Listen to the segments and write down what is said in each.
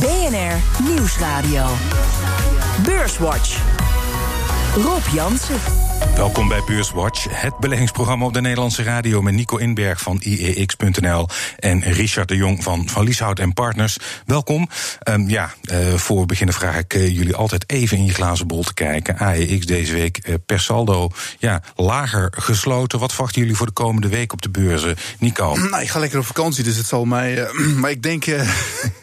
BNR Nieuwsradio. Beurswatch. Rob Jansen. Welkom bij Beurswatch, het beleggingsprogramma op de Nederlandse radio met Nico Inberg van IEX.nl en Richard de Jong van Van Lieshout en Partners. Welkom. Um, ja, uh, voor we beginnen vraag ik uh, jullie altijd even in je glazen bol te kijken. AEX deze week uh, per saldo ja, lager gesloten. Wat verwachten jullie voor de komende week op de beurzen? Nico? Nou, ik ga lekker op vakantie, dus het zal mij. maar ik denk,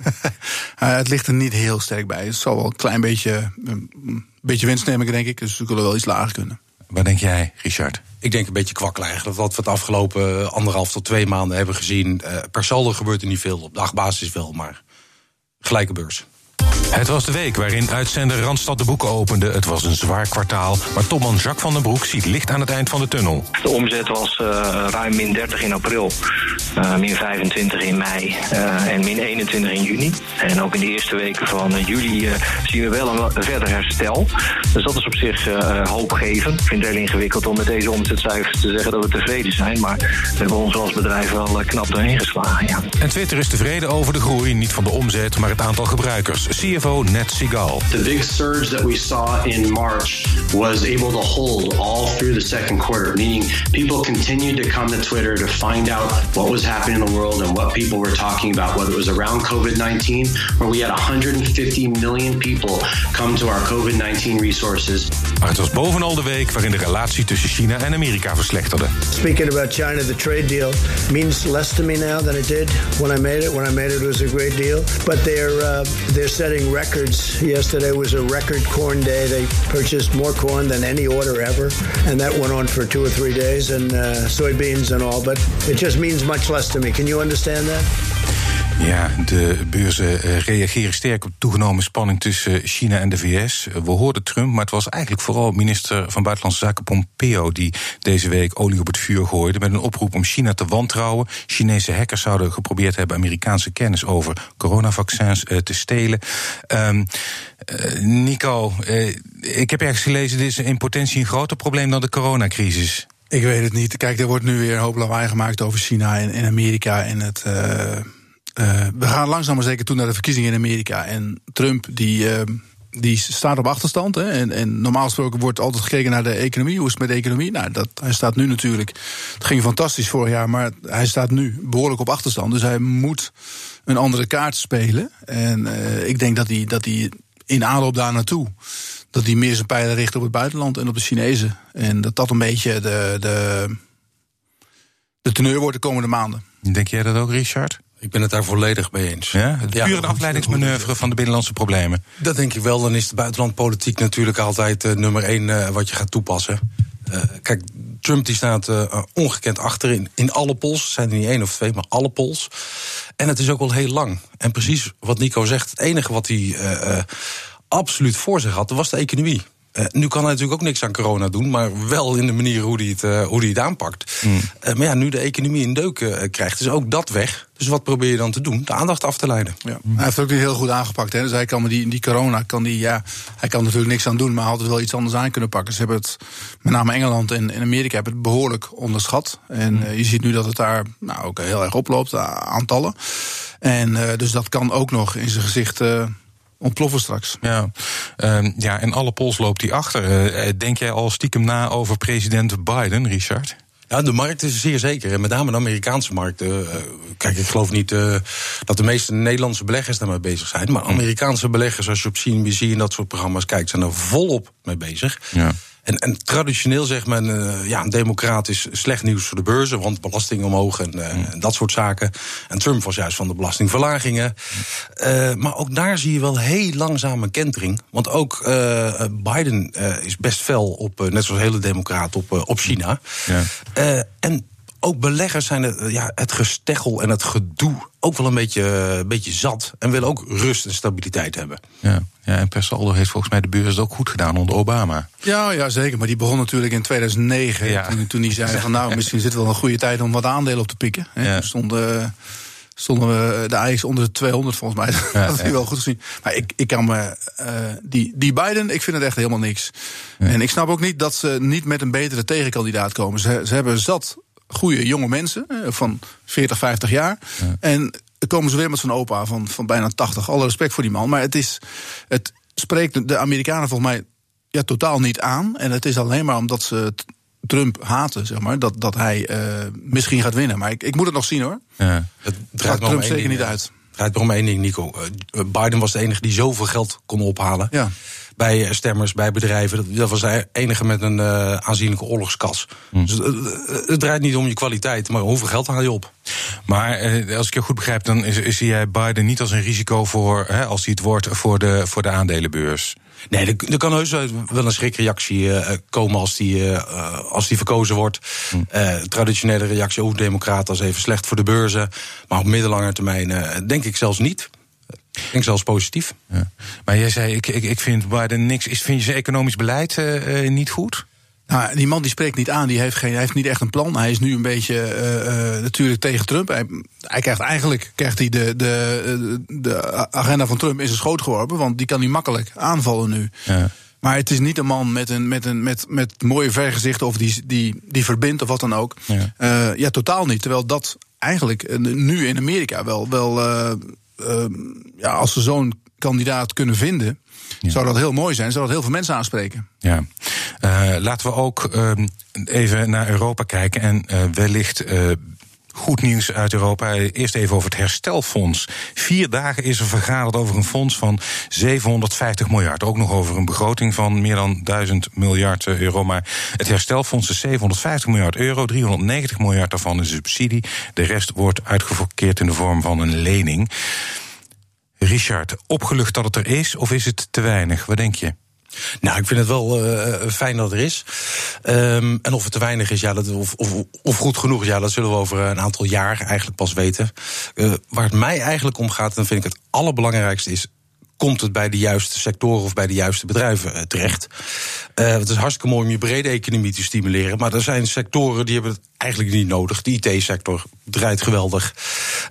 het ligt er niet heel sterk bij. Het zal wel een klein beetje, een beetje winst nemen, denk ik. Dus we kunnen wel iets lager kunnen. Wat denk jij, Richard? Ik denk een beetje kwakkel eigenlijk. Wat we het afgelopen anderhalf tot twee maanden hebben gezien. Per saldo gebeurt er niet veel. Op dagbasis wel, maar gelijke beurs. Het was de week waarin uitzender Randstad de boeken opende. Het was een zwaar kwartaal, maar topman Jacques van den Broek ziet licht aan het eind van de tunnel. De omzet was uh, ruim min 30 in april, uh, min 25 in mei uh, en min 21 in juni. En ook in de eerste weken van juli zien we wel een verder herstel. Dus dat is op zich hoopgevend. Ik vind het heel ingewikkeld om met deze omzetcijfers te zeggen dat we tevreden zijn. Maar we hebben ons als bedrijf wel knap doorheen geslagen. Ja. En Twitter is tevreden over de groei, niet van de omzet, maar het aantal gebruikers. CFO Ned Sigal. The big surge that we saw in March was able to hold all through the second quarter, meaning people continued to come to Twitter to find out what was happening in the world and what people were talking about, whether it was around COVID 19, where we had 150 million people come to our COVID 19 resources. Maar het was bovenal de week waarin de relatie tussen China en Amerika verslechterde. Speaking about China, the trade deal means less to me now than it did when I made it. When I made it, it was a great deal. But they're uh, they're setting records. Yesterday was a record corn day. They purchased more corn than any order ever, and that went on for two or three days, and uh, soybeans and all. But it just means much less to me. Can you understand that? Ja, de beurzen reageren sterk op toegenomen spanning tussen China en de VS. We hoorden Trump, maar het was eigenlijk vooral minister van Buitenlandse Zaken Pompeo die deze week olie op het vuur gooide met een oproep om China te wantrouwen. Chinese hackers zouden geprobeerd hebben Amerikaanse kennis over coronavaccins te stelen. Uh, Nico, ik heb ergens gelezen, dit is in potentie een groter probleem dan de coronacrisis. Ik weet het niet. Kijk, er wordt nu weer een hoop lawaai gemaakt over China en, Amerika en het. Uh, we gaan langzaam maar zeker toe naar de verkiezingen in Amerika. En Trump die, uh, die staat op achterstand. Hè? En, en, normaal gesproken wordt altijd gekeken naar de economie. Hoe is het met de economie? Nou, dat, hij staat nu natuurlijk. Het ging fantastisch vorig jaar, maar hij staat nu behoorlijk op achterstand. Dus hij moet een andere kaart spelen. En uh, ik denk dat hij, dat hij in aanloop daar naartoe. Dat hij meer zijn pijlen richt op het buitenland en op de Chinezen. En dat dat een beetje de, de, de teneur wordt de komende maanden. Denk jij dat ook, Richard? Ik ben het daar volledig mee eens. Ja, het ja, puur een afleidingsmanoeuvre van de binnenlandse problemen. Dat denk ik wel. Dan is de buitenlandpolitiek natuurlijk altijd uh, nummer één uh, wat je gaat toepassen. Uh, kijk, Trump die staat ongekend achterin in alle polls. zijn er niet één of twee, maar alle polls. En het is ook al heel lang. En precies wat Nico zegt, het enige wat hij absoluut voor zich had, was de economie. Uh, nu kan hij natuurlijk ook niks aan corona doen, maar wel in de manier hoe hij het, uh, hoe hij het aanpakt. Mm. Uh, maar ja, nu de economie in deuk krijgt, is ook dat weg. Dus wat probeer je dan te doen? De aandacht af te leiden. Ja. Mm. Hij heeft het ook niet heel goed aangepakt. Hè? Dus hij kan met die, die corona, kan die, ja, hij kan natuurlijk niks aan doen, maar hij had het wel iets anders aan kunnen pakken. Ze hebben het, met name Engeland en, en Amerika, hebben het behoorlijk onderschat. En mm. je ziet nu dat het daar nou, ook heel erg oploopt, aantallen. En dus dat kan ook nog in zijn gezicht ontploffen straks. Ja, uh, ja en alle pols loopt die achter. Uh, denk jij al stiekem na over president Biden, Richard? Ja, de markt is zeer zeker. En met name de Amerikaanse markt. Uh, kijk, ik geloof niet uh, dat de meeste Nederlandse beleggers daarmee bezig zijn. Maar Amerikaanse beleggers, als je op CNBC en dat soort programma's kijkt, zijn er volop mee bezig. Ja. En, en, traditioneel zegt men, uh, ja, een democrat is slecht nieuws voor de beurzen, want belasting omhoog en, uh, mm. en, dat soort zaken. En Trump was juist van de belastingverlagingen. Uh, maar ook daar zie je wel heel langzame kentering. Want ook Biden is best fel op, net zoals hele democraten, op, op China. Ja. en ook beleggers zijn het, ja, het gesteggel en het gedoe ook wel een beetje, een beetje zat. En willen ook rust en stabiliteit hebben. Ja, ja, en per saldo heeft volgens mij de beurs het ook goed gedaan onder Obama. Ja, ja zeker. Maar die begon natuurlijk in 2009. Ja. Toen, toen hij zei van nou, misschien zit het wel een goede tijd om wat aandelen op te pikken. Ja. Toen stonden, stonden we de AX onder de 200 volgens mij. Ja, dat heb je wel goed gezien. Maar ik, ik kan me. Uh, die, die Biden, ik vind het echt helemaal niks. En ik snap ook niet dat ze niet met een betere tegenkandidaat komen. Ze, ze hebben zat goede jonge mensen van 40, 50 jaar. Ja. En komen ze weer met zo'n opa van, van bijna 80. Alle respect voor die man. Maar het, is, het spreekt de Amerikanen volgens mij ja, totaal niet aan. En het is alleen maar omdat ze Trump haten, zeg maar, dat, dat hij uh, misschien gaat winnen. Maar ik, ik moet het nog zien hoor. Ja. Het draait Trump zeker niet uit. Het draait nog om één ding, Nico. Biden was de enige die zoveel geld kon ophalen. Ja bij eh, stemmers, bij bedrijven. Dat, was de enige met een uh, aanzienlijke oorlogskas. Hm. Dus, uh, het draait niet om je kwaliteit, maar hoeveel geld haal je op? Maar als ik je goed begrijp, dan zie jij Biden niet als een risico voor, hè, als hij het wordt, voor de, voor de aandelenbeurs. Nee, er, er, kan heus wel een schrikreactie uh, komen als die, uh, als die verkozen wordt. Uh, traditionele reactie over democraten als even slecht voor de beurzen. Maar op middellange termijn denk ik zelfs niet. Ik denk zelfs positief. Ja. Maar jij zei, ik, ik, ik vind Biden niks. Is, vind je zijn economisch beleid uh, niet goed? Nou, die man die spreekt niet aan, die heeft, geen, hij heeft niet echt een plan. Hij is nu een beetje uh, natuurlijk tegen Trump. Hij, hij, krijgt eigenlijk krijgt hij de, de, de agenda van Trump in zijn schoot geworpen, want die kan hij makkelijk aanvallen nu. Ja. Maar het is niet een man met, een, met, een, met, met mooie vergezichten of die, die, die verbindt of wat dan ook. Ja, uh, ja totaal niet. Terwijl dat eigenlijk nu in Amerika wel, wel Ehm, ja, als ze zo'n kandidaat kunnen vinden, zou dat heel mooi zijn. Zou dat heel veel mensen aanspreken. Ja. Uh, laten we ook uh, even naar Europa kijken en uh, wellicht goed nieuws uit Europa. Eerst even over het herstelfonds. Vier dagen is er vergaderd over een fonds van 750 miljard. Ook nog over een begroting van meer dan 1000 miljard euro. Maar het herstelfonds is 750 miljard euro. 390 miljard daarvan is subsidie. De rest wordt uitgeverkeerd in de vorm van een lening. Richard, opgelucht dat het er is of is het te weinig? Wat denk je? Nou, ik vind het wel uh, fijn dat er is. Um, en of het te weinig is, ja, dat, of, of, of, goed genoeg is, ja, dat zullen we over een aantal jaar eigenlijk pas weten. Uh, waar het mij eigenlijk om gaat, dan vind ik het allerbelangrijkste is komt het bij de juiste sectoren of bij de juiste bedrijven uh, terecht. Uh, het is hartstikke mooi om je brede economie te stimuleren. Maar er zijn sectoren die hebben het eigenlijk niet nodig. De IT-sector draait geweldig.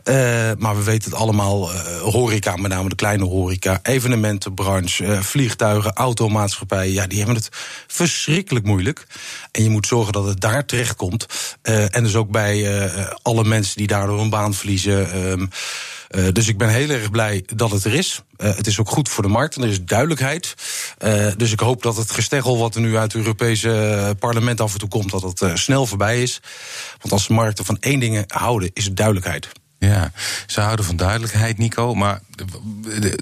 Uh, maar we weten het allemaal. horeca, met name de kleine horeca. Evenementenbranche, vliegtuigen, automaatschappijen. Ja, die hebben het verschrikkelijk moeilijk. En je moet zorgen dat het daar terecht komt. en dus ook bij alle mensen die daardoor een baan verliezen. Ehm, uh, dus ik ben heel erg blij dat het er is. Uh, het is ook goed voor de markt en er is duidelijkheid. Uh, dus ik hoop dat het gesteggel wat er nu uit het Europese parlement af en toe komt, dat het snel voorbij is. Want als markten van één ding houden, is het duidelijkheid. Ja, ze houden van duidelijkheid, Nico. Maar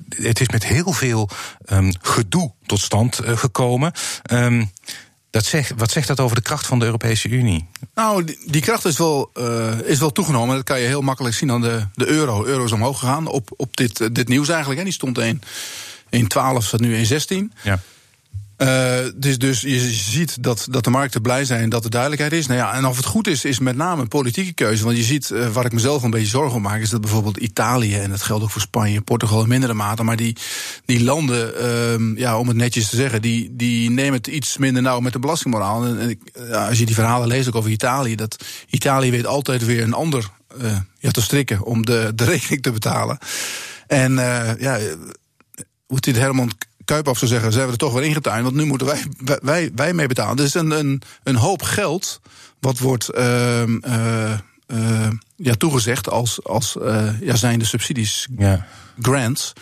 het is met heel veel um, gedoe tot stand gekomen. Um, dat zegt, wat zegt dat over de kracht van de Europese Unie? Nou, die, die kracht is wel, uh, is wel toegenomen. Dat kan je heel makkelijk zien aan de, de euro. Euro is omhoog gegaan op, op dit, uh, dit nieuws eigenlijk. Hè. Die stond 1, 1,12, staat nu 1,16. Ja. Uh, dus, dus je ziet dat, dat de markten blij zijn dat er duidelijkheid is. Nou ja, en of het goed is, is met name een politieke keuze. Want je ziet, uh, waar ik mezelf een beetje zorgen om maak, is dat bijvoorbeeld Italië, en dat geldt ook voor Spanje, Portugal in mindere mate, maar die, die landen, uh, ja, om het netjes te zeggen, die, die nemen het iets minder nauw met de belastingmoraal. En, en ja, als je die verhalen leest ook over Italië, dat Italië weet altijd weer een ander uh, ja, te strikken om de, de rekening te betalen. En ja, hoe dit Herman Kuiphoff zou zeggen, zijn we er toch weer ingetuind, want nu moeten wij, wij, wij mee betalen. Dus een, een, een hoop geld wat wordt uh, uh, ja, toegezegd als, als uh, ja, zijn de subsidies, ja. grants.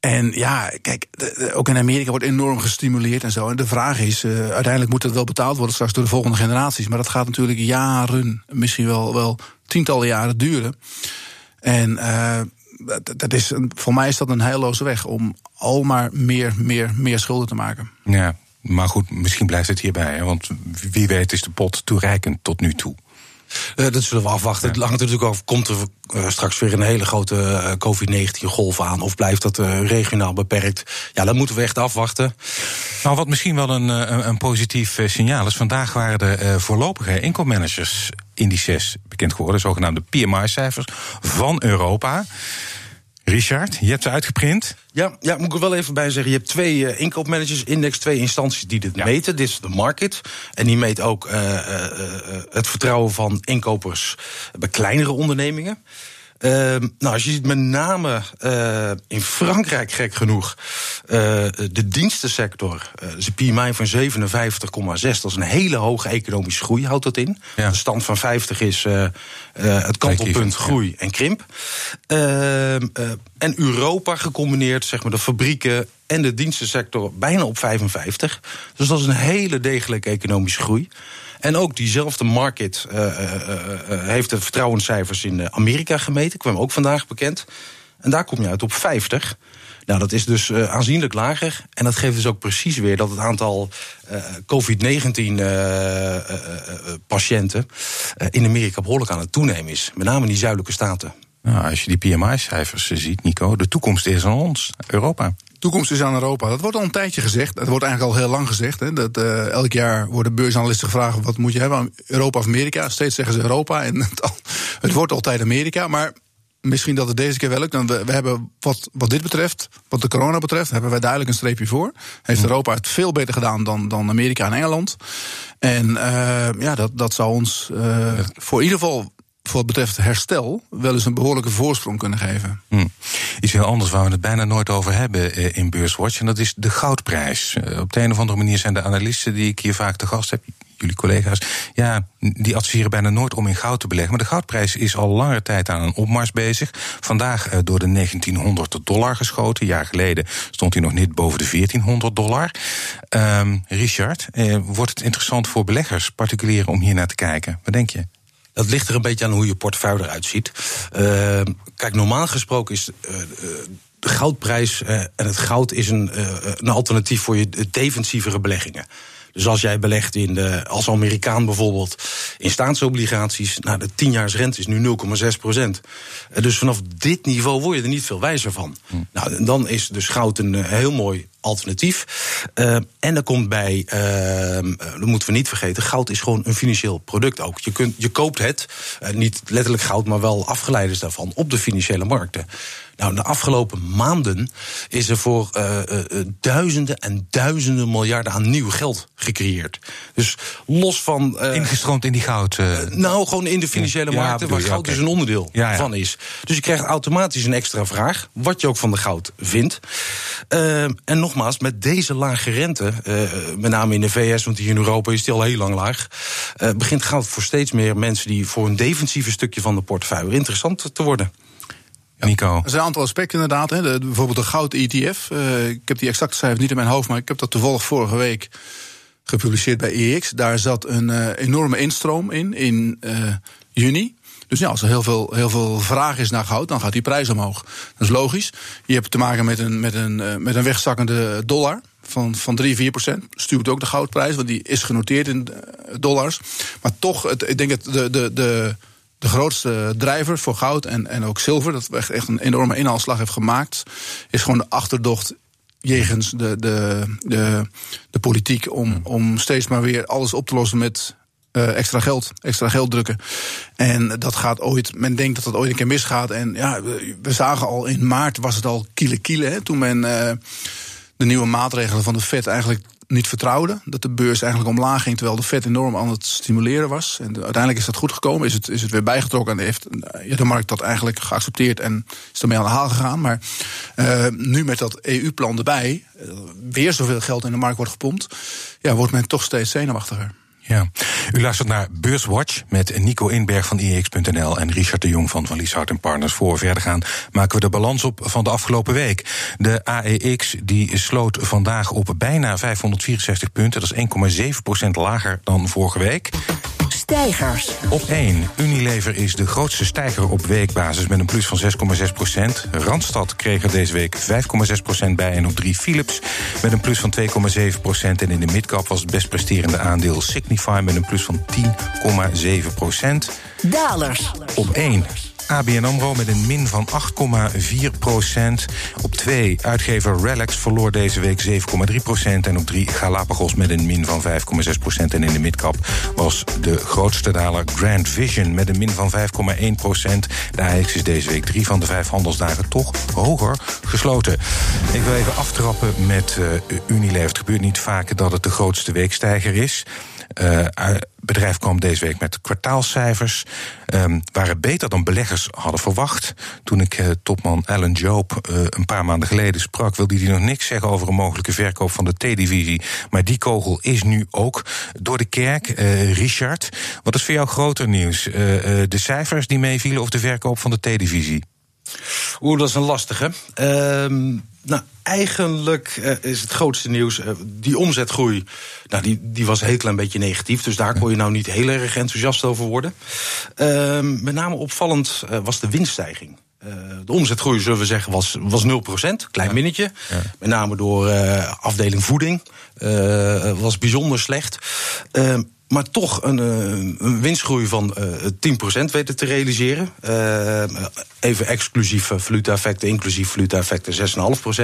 En ja, kijk, ook in Amerika wordt enorm gestimuleerd en zo. En de vraag is, uh, uiteindelijk moet het wel betaald worden straks door de volgende generaties. Maar dat gaat natuurlijk jaren, misschien wel, wel tientallen jaren duren. En uh, dat is, voor mij is dat een heilloze weg om al maar meer, meer, meer schulden te maken. Ja, maar goed, misschien blijft het hierbij. Want wie weet is de pot toereikend tot nu toe. Uh, dat zullen we afwachten. Ja. Het hangt natuurlijk over, komt er uh, straks weer een hele grote uh, COVID-19-golf aan... of blijft dat regionaal beperkt? Ja, dat moeten we echt afwachten. Nou, wat misschien wel een, een, een positief signaal is... vandaag waren de voorlopige inkoopmanagers indices bekend geworden... zogenaamde PMI-cijfers van Europa... Richard, je hebt ze uitgeprint. Ja, ja, moet ik er wel even bij zeggen. Je hebt twee uh, inkoopmanagers, index, twee instanties die dit meten. Dit is de market. En die meet ook uh, uh, het vertrouwen van inkopers bij kleinere ondernemingen. Ehm, nou, als je ziet met name uh, in Frankrijk, gek genoeg, uh, de dienstensector, uh, is een PMI van 57,6. Dat is een hele hoge economische groei, houdt dat in. Ja. De stand van 50 is het kantelpunt groei en krimp. Ehm, en Europa gecombineerd, zeg maar, de fabrieken en de dienstensector bijna op 55. Dus dat is een hele degelijke economische groei. En ook diezelfde market uh, uh, heeft de vertrouwenscijfers in Amerika gemeten. Kwam ook vandaag bekend. En daar kom je uit op 50. Nou, dat is dus aanzienlijk lager. En dat geeft dus ook precies weer dat het aantal uh, COVID-19-patiënten uh, in Amerika behoorlijk aan het toenemen is. Met name in die zuidelijke staten. Nou, als je die PMI-cijfers ziet, Nico, de toekomst is aan ons, Europa toekomst is aan Europa. Dat wordt al een tijdje gezegd. Dat wordt eigenlijk al heel lang gezegd. Hè. Dat, uh, elk jaar worden beursanalisten gevraagd: wat moet je hebben? Europa of Amerika? Steeds zeggen ze Europa. En het, het wordt altijd Amerika. Maar misschien dat het deze keer wel lukt. We, we hebben wat, wat dit betreft, wat de corona betreft, hebben wij duidelijk een streepje voor. Heeft Europa het veel beter gedaan dan, dan Amerika en Engeland. En uh, ja, dat, dat zou ons uh, voor in ieder geval wat betreft herstel wel eens een behoorlijke voorsprong kunnen geven. Hm. Iets heel anders waar we het bijna nooit over hebben eh, in Beurswatch. En dat is de goudprijs. Eh, op de een of andere manier zijn de analisten die ik hier vaak te gast heb, jullie collega's, ja, die adviseren bijna nooit om in goud te beleggen. Maar de goudprijs is al langere tijd aan een opmars bezig. Vandaag eh, door de 1900 dollar geschoten. Een jaar geleden stond hij nog niet boven de 1400 dollar. Um, Richard, eh, wordt het interessant voor beleggers, particulieren, om hier naar te kijken? Wat denk je? Dat ligt er een beetje aan hoe je portefeuille eruit ziet. Uh, kijk, normaal gesproken is. Uh, de goudprijs uh, en het goud is een, een alternatief voor je defensievere beleggingen. Dus als jij belegt in de, als Amerikaan bijvoorbeeld in staatsobligaties, nou de 10 rente is nu 0,6 procent. Dus vanaf dit niveau word je er niet veel wijzer van. Hm. Nou, dan is dus goud een heel mooi alternatief. Uh, en er komt bij, uh, dat moeten we niet vergeten, goud is gewoon een financieel product ook. Je, kunt, je koopt het, uh, niet letterlijk goud, maar wel afgeleiders daarvan, op de financiële markten. Nou, de afgelopen maanden is er voor uh, uh, duizenden en duizenden miljarden aan nieuw geld gecreëerd. Dus los van. Uh, Ingestroomd in die goud. nou, gewoon in de financiële ja, markten, waar goud dus een onderdeel ja, ja. van is. Dus je krijgt automatisch een extra vraag, wat je ook van de goud vindt. en nogmaals, met deze lage rente, met name in de VS, want hier in Europa is die al heel lang laag, begint goud voor steeds meer mensen die voor een defensieve stukje van de portefeuille interessant te worden. Nico. Er zijn een aantal aspecten inderdaad. Hè. De, bijvoorbeeld de goud-ETF. Uh, eh, ik heb die exacte cijfers niet in mijn hoofd, maar ik heb dat toevallig vorige week gepubliceerd bij EX. Daar zat een uh, enorme instroom in, in uh, juni. Dus ja, als er heel veel, heel veel vraag is naar goud, dan gaat die prijs omhoog. Dat is logisch. Je hebt te maken met een, met een, met een wegzakkende dollar van, van 3, 4 procent. Stuurt ook de goudprijs, want die is genoteerd in dollars. Maar toch, het, ik denk dat de, de, de, de grootste drijver voor goud en, en ook zilver, dat echt, echt een enorme inhaalslag heeft gemaakt, is gewoon de achterdocht jegens de, de, de, de politiek om, hmm. om steeds maar weer alles op te lossen met uh, extra geld, extra geld drukken. En dat gaat ooit, men denkt dat dat ooit een keer misgaat. En ja, we, zagen al in maart was het al kiele kiele, hè, toen men uh, de nieuwe maatregelen van de Fed eigenlijk niet vertrouwde. Dat de beurs eigenlijk omlaag ging terwijl de Fed enorm aan het stimuleren was. En uiteindelijk is dat goed gekomen, is het, is het weer bijgetrokken en heeft ja, de markt dat eigenlijk geaccepteerd en is ermee aan de haal gegaan. Maar uh, nu met dat EU-plan erbij, uh, weer zoveel geld in de markt wordt gepompt, ja, wordt men toch steeds zenuwachtiger. Ja, u luistert naar Beurswatch met Nico Inberg van IEX.nl en Richard de Jong van Van Lieshout Partners. Voor we verder gaan, maken we de balans op van de afgelopen week. De AEX die sloot vandaag op bijna 564 punten. Dat is 1,7% lager dan vorige week. Stijgers. Op 1. Unilever is de grootste stijger op weekbasis met een plus van 6,6 procent. Randstad kreeg er deze week 5,6 procent bij. En op 3 Philips met een plus van 2,7 procent. En in de midcap was het best presterende aandeel Signify met een plus van 10,7 procent. Dalers. Op 1. ABN AMRO met een min van 8,4 procent. Op 2 uitgever Relax verloor deze week 7,3 procent. En op 3 Galapagos met een min van 5,6 procent. En in de midcap was de grootste daler Grand Vision met een min van 5,1 procent. De AX is deze week drie van de vijf handelsdagen toch hoger gesloten. Ik wil even aftrappen met uh, Unilever. Het gebeurt niet vaak dat het de grootste weekstijger is. Het bedrijf kwam deze week met kwartaalcijfers. Um, waren beter dan beleggers hadden verwacht. Toen ik uh, topman Alan Job uh, een paar maanden geleden sprak, wilde hij nog niks zeggen over een mogelijke verkoop van de T-divisie. Maar die kogel is nu ook door de kerk. Richard, wat is voor jou groter nieuws? de cijfers die meevielen of de verkoop van de T-divisie? Oeh, dat is een lastige. Ehm, nou, eigenlijk uh, is het grootste nieuws. Uh, die omzetgroei, nou, die, die was een heel klein beetje negatief. Dus daar kon je nou niet heel erg enthousiast over worden. Uh, met name opvallend uh, was de winststijging. de omzetgroei, zullen we zeggen, was, was 0%. Klein minnetje. Ja. Met name door afdeling voeding. was bijzonder slecht. Maar toch een, een winstgroei van uh, 10% weten te realiseren. Uh, even exclusief valuta-effecten, inclusief valuta-effecten 6,5%.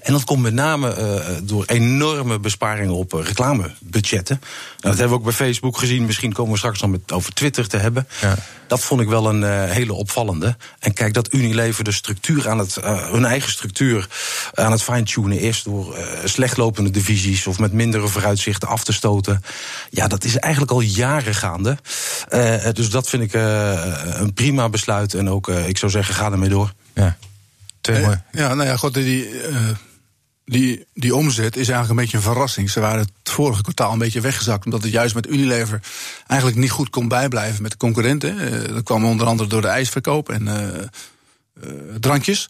En dat komt met name door enorme besparingen op reclamebudgetten. Nou, dat hebben we ook bij Facebook gezien. Misschien komen we straks nog met over Twitter te hebben. Ja. Dat vond ik wel een hele opvallende. En kijk, dat Unilever de structuur aan het, hun eigen structuur aan het fine-tunen is... door slechtlopende divisies of met mindere vooruitzichten af te stoten. Ja, dat is eigenlijk al jaren gaande. Uh, dus dat vind ik uh, een prima besluit. En ook, uh, ik zou zeggen, ga ermee door. Ja, mooi. ja nou ja, god, die, die, die omzet is eigenlijk een beetje een verrassing. Ze waren het vorige kwartaal een beetje weggezakt. Omdat het juist met Unilever eigenlijk niet goed kon bijblijven met de concurrenten. dat kwam onder andere door de ijsverkoop en uh, drankjes.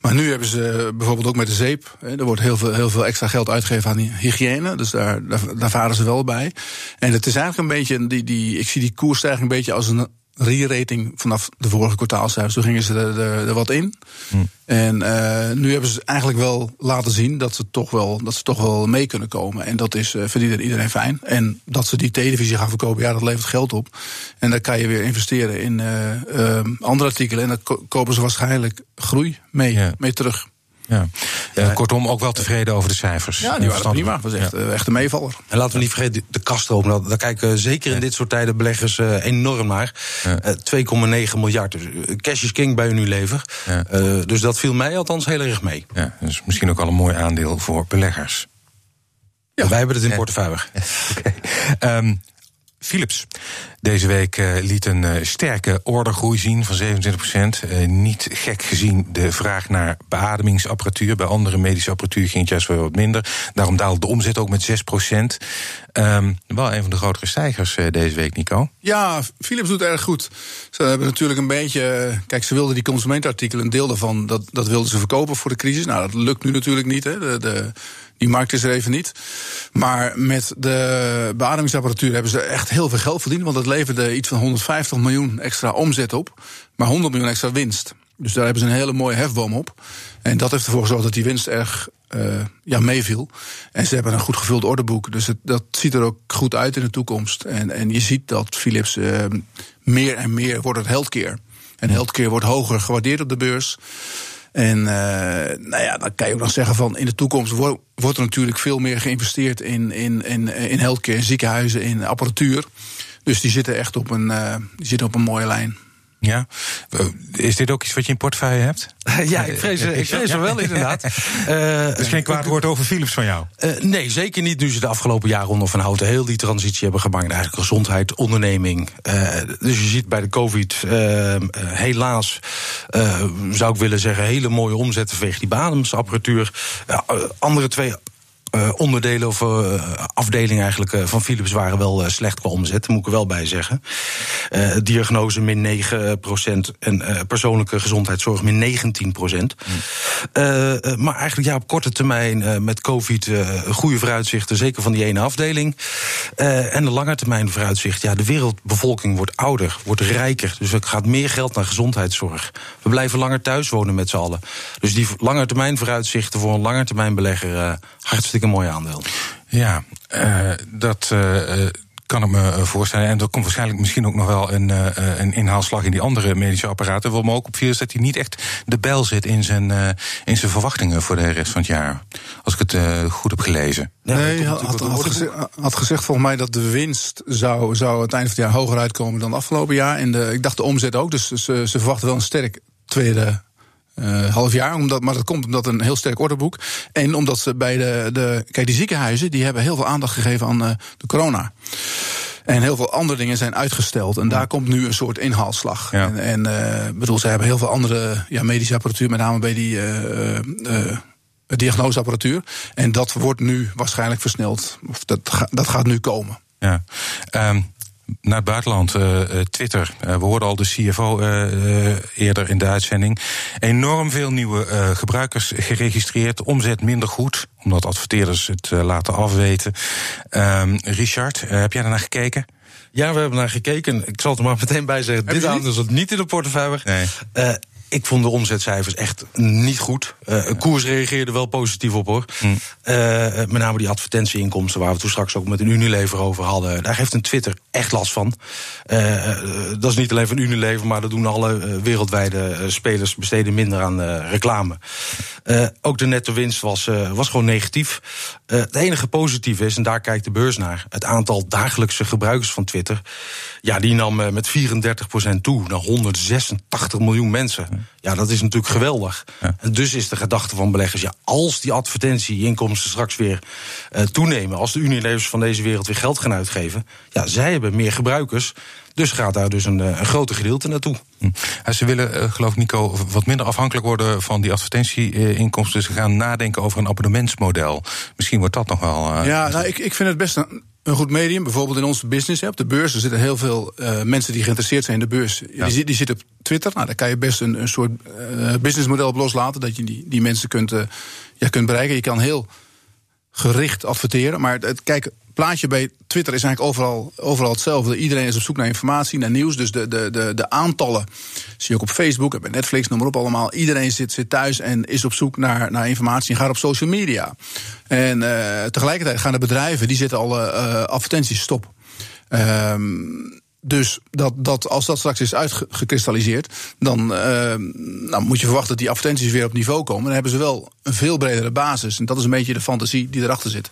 Maar nu hebben ze bijvoorbeeld ook met de zeep. Er wordt heel veel, heel veel extra geld uitgegeven aan hygiëne. Dus daar, daar, daar varen ze wel bij. En het is eigenlijk een beetje. Die, die, ik zie die koersstijging een beetje als een re-rating vanaf de vorige kwartaalcijfers. Toen gingen ze er, er, er wat in. Hm. En uh, nu hebben ze eigenlijk wel laten zien dat ze toch wel, dat ze toch wel mee kunnen komen. En dat is uh, verdient iedereen fijn. En dat ze die televisie gaan verkopen, ja, dat levert geld op. En dan kan je weer investeren in uh, andere artikelen. En dan kopen ze waarschijnlijk groei mee, ja. mee terug. Ja. ja. kortom, ook wel tevreden over de cijfers. Ja, die waren prima. Dat was echt, ja. echt een meevaller. En laten we niet vergeten, de kaststroom. Daar kijken zeker in dit soort tijden beleggers uh, enorm naar. Uh, 2,9 miljard. Dus cash is king bij Unilever. Uh, dus dat viel mij althans heel erg mee. Ja, dus misschien ook al een mooi aandeel voor beleggers. Ja. Wij hebben het in portefeuille. Okay. Um, Philips. Deze week uh, liet een uh, sterke ordergroei zien van 27 procent. Uh, niet gek gezien de vraag naar beademingsapparatuur. Bij andere medische apparatuur ging het juist wel wat minder. Daarom daalde de omzet ook met 6 procent. Um, wel een van de grotere stijgers deze week, Nico. Ja, Philips doet erg goed. Ze hebben natuurlijk een beetje. Kijk, ze wilden die consumentenartikelen, een deel daarvan, dat, dat wilden ze verkopen voor de crisis. Nou, dat lukt nu natuurlijk niet. Hè. De, de, die markt is er even niet. Maar met de beademingsapparatuur hebben ze echt heel veel geld verdiend. Want leverde iets van 150 miljoen extra omzet op. Maar 100 miljoen extra winst. Dus daar hebben ze een hele mooie hefboom op. En dat heeft ervoor gezorgd dat die winst erg uh, ja, meeviel. En ze hebben een goed gevuld orderboek. Dus het, dat ziet er ook goed uit in de toekomst. En, en je ziet dat Philips uh, meer en meer wordt het healthcare. En healthcare wordt hoger gewaardeerd op de beurs. En uh, nou ja, dan kan je ook nog zeggen van in de toekomst wordt, wordt er natuurlijk veel meer geïnvesteerd in, in, in, in healthcare, in ziekenhuizen, in apparatuur. Dus die zitten echt op een, uh, die zitten op een mooie lijn. Ja. Is dit ook iets wat je in portefeuille hebt? ja, ik vrees, ik vrees er wel inderdaad. Uh, is geen kwaad woord over Philips van jou? Uh, nee, zeker niet. Nu ze de afgelopen jaren onder Van Houten heel die transitie hebben gemaakt. Eigenlijk gezondheid, onderneming. Uh, dus je ziet bij de COVID helaas, zou ik willen zeggen, hele mooie omzetten vanwege die bademsapparatuur. andere twee uh, onderdelen of uh, afdelingen eigenlijk uh, van Philips waren wel slecht qua omzet, moet ik er wel bij zeggen. diagnose min 9% en persoonlijke gezondheidszorg min 19 procent. Maar eigenlijk ja, op korte termijn met COVID goede vooruitzichten, zeker van die ene afdeling. en de lange termijn vooruitzicht, ja, de wereldbevolking wordt ouder, wordt rijker. Dus er gaat meer geld naar gezondheidszorg. We blijven langer thuis wonen met z'n allen. Dus die lange termijn vooruitzichten voor een lange termijn belegger hartstikke een mooi aandeel. Ja, uh, dat. Uh, kan ik me voorstellen. En er komt waarschijnlijk misschien ook nog wel een, een inhaalslag in die andere medische apparaten. Wat me ook opviel is dat hij niet echt de bel zit in zijn, in zijn verwachtingen voor de rest van het jaar. Als ik het goed heb gelezen. nee, hij had, had, had, gezegd, had, gezegd volgens mij dat de winst zou, zou het einde van het jaar hoger uitkomen dan afgelopen jaar. En de, ik dacht de omzet ook. Dus ze, ze verwachten wel een sterk tweede half jaar. Omdat, maar dat komt omdat een heel sterk orderboek. En omdat ze bij de, de. Kijk, die ziekenhuizen die hebben heel veel aandacht gegeven aan de corona. En heel veel andere dingen zijn uitgesteld. En daar komt nu een soort inhaalslag. Ja. En, en uh, bedoel, ze hebben heel veel andere ja, medische apparatuur, met name bij die uh, uh, diagnoseapparatuur. En dat wordt nu waarschijnlijk versneld. Of dat, dat gaat nu komen. Ja. Um, naar het buitenland, uh, Twitter. Uh, we hoorden al de CFO eerder in de uitzending. Enorm veel nieuwe gebruikers geregistreerd. Omzet minder goed, omdat adverteerders het laten afweten. Um, Richard, heb jij daarnaar gekeken? Ja, we hebben naar gekeken. Ik zal het er maar meteen bij zeggen. dit aandeel zat niet in de portefeuille. Nee. Ik vond de omzetcijfers echt niet goed. Uh, koers reageerde wel positief op hoor. Mm. Uh, met name die advertentieinkomsten, waar we toen straks ook met een Unilever over hadden. Daar heeft een Twitter echt last van. Uh, dat is niet alleen van Unilever, maar dat doen alle wereldwijde spelers besteden minder aan reclame. ook de netto winst was, was gewoon negatief. het enige positieve is, en daar kijkt de beurs naar, het aantal dagelijkse gebruikers van Twitter. Ja, die nam met 34% toe naar 186 miljoen mensen. Ja, dat is natuurlijk geweldig. En dus is de gedachte van beleggers, ja, als die advertentieinkomsten straks weer uh, toenemen, als de Unilevers van deze wereld weer geld gaan uitgeven, ja, zij hebben meer gebruikers. Dus gaat daar dus een, eh, een groter gedeelte naartoe. Hm. ze willen, uh, geloof ik, Nico, wat minder afhankelijk worden van die advertentieinkomsten. Dus ze gaan nadenken over een abonnementsmodel. Misschien wordt dat nog wel. Uh, ja, nou, ik, ik vind het best een, een goed medium. Bijvoorbeeld in onze business, op de beurs. Er zitten heel veel uh, mensen die geïnteresseerd zijn in de beurs. Ja. Die, die zitten op Twitter. Nou, daar kan je best een, een soort uh, businessmodel op loslaten. Dat je die, die mensen kunt, uh, ja, kunt bereiken. Je kan heel gericht adverteren. Maar het, kijk, plaatje bij Twitter is eigenlijk overal, overal hetzelfde. Iedereen is op zoek naar informatie, naar nieuws. Dus de, de, de, de aantallen zie je ook op Facebook, bij Netflix, noem maar op allemaal. Iedereen zit, zit thuis en is op zoek naar, naar informatie en gaat op social media. En uh, tegelijkertijd gaan de bedrijven, die zitten alle uh, advertenties stop. Um, dus dat, dat, als dat straks is uitgekristalliseerd, dan uh, nou, moet je verwachten dat die advertenties weer op niveau komen. Dan hebben ze wel een veel bredere basis. En dat is een beetje de fantasie die erachter zit.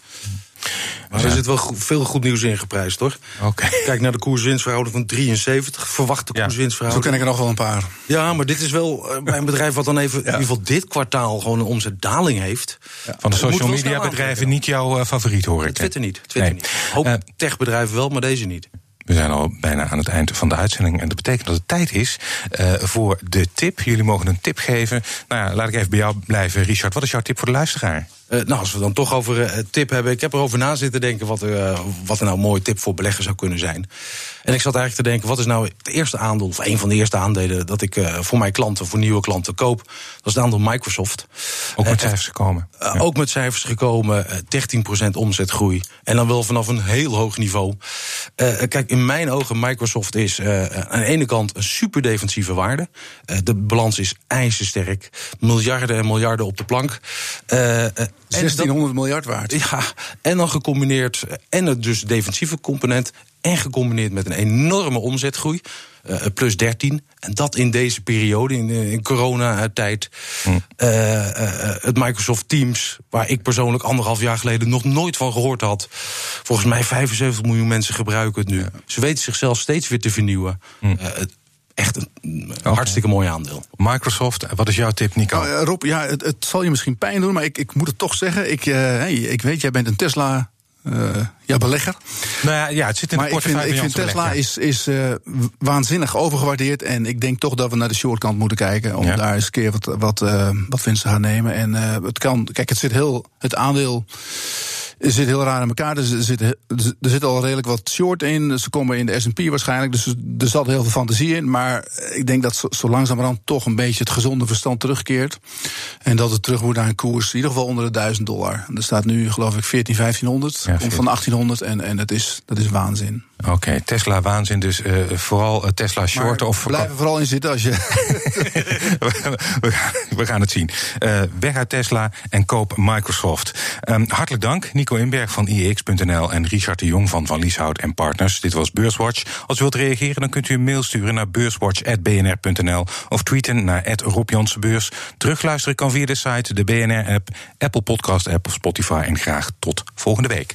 Maar er zit wel goed, veel goed nieuws in geprijsd, hoor. Okay. Kijk naar de koerswinstverhouding van 73. Verwachte ja. koerswinstverhouding. Zo ken ik er nog wel een paar. Ja, maar dit is wel uh, bij een bedrijf wat dan even ja. in ieder geval dit kwartaal gewoon een omzetdaling heeft. Ja. Van de social media bedrijven niet jouw uh, favoriet, hoor ik. Twitter niet. Twitter nee. niet. Hoop uh, techbedrijven wel, maar deze niet. We zijn al bijna aan het eind van de uitzending. En dat betekent dat het tijd is uh, voor de tip. Jullie mogen een tip geven. Nou ja, laat ik even bij jou blijven. Richard, wat is jouw tip voor de luisteraar? Uh, nou, als we dan toch over uh, tip hebben. Ik heb erover na zitten denken wat, uh, wat er nou een mooie tip voor beleggen zou kunnen zijn. En ik zat eigenlijk te denken, wat is nou het eerste aandeel, of een van de eerste aandelen dat ik voor mijn klanten, voor nieuwe klanten koop? Dat is het aandeel Microsoft. Ook met cijfers gekomen. Ja. Ook met cijfers gekomen, 13% omzetgroei. En dan wel vanaf een heel hoog niveau. kijk, in mijn ogen, Microsoft is aan de ene kant een super defensieve waarde. de balans is ijzersterk. Miljarden en miljarden op de plank. 1600 dat, miljard waard. Ja, en dan gecombineerd, en het dus defensieve component, en gecombineerd met een enorme omzetgroei. Uh, plus 13. En dat in deze periode, in, in coronatijd. Hm. Uh, uh, het Microsoft Teams, waar ik persoonlijk anderhalf jaar geleden nog nooit van gehoord had. Volgens mij 75 miljoen mensen gebruiken het nu. Ja. Ze weten zichzelf steeds weer te vernieuwen. Hm echt een okay. hartstikke mooi aandeel. Microsoft, wat is jouw tip, Nico? Nou, Rob, ja, het, het, zal je misschien pijn doen, maar ik, ik moet het toch zeggen. Ik, uh, hey, ik weet, jij bent een Tesla. Uh, ja, belegger. Nou ja, ja, het zit in de maar ik vind, ik vind Tesla is, is uh, waanzinnig overgewaardeerd. En ik denk toch dat we naar de shortkant moeten kijken. Om ja. daar eens een keer wat, wat, uh, wat winst te gaan nemen. En het kan, kijk, het zit heel, het aandeel zit heel raar in elkaar. Er zit, er zit al redelijk wat short in. Ze komen in de S&P waarschijnlijk. Dus er zat heel veel fantasie in. Maar ik denk dat zo, langzamerhand toch een beetje het gezonde verstand terugkeert. En dat het terug moet naar een koers, in ieder geval onder de 1000 dollar. En er staat nu geloof ik 14, 1500. Ja, komt van 1800 en, en dat, is, dat is waanzin. Oké, okay, Tesla waanzin. Dus uh, vooral uh, Tesla short. of blijf er vooral in zitten als je... we, gaan, het zien. Uh, weg uit Tesla en koop Microsoft. Um, hartelijk dank, Nico Inberg van IEX.nl en Richard de Jong van Van Lieshout en Partners. Dit was Beurswatch. Als u wilt reageren, dan kunt u een mail sturen naar beurswatch.bnr.nl of tweeten naar Rob. Terugluisteren kan via de site, de BNR-app, Apple Podcast-app of Spotify. En graag tot volgende week.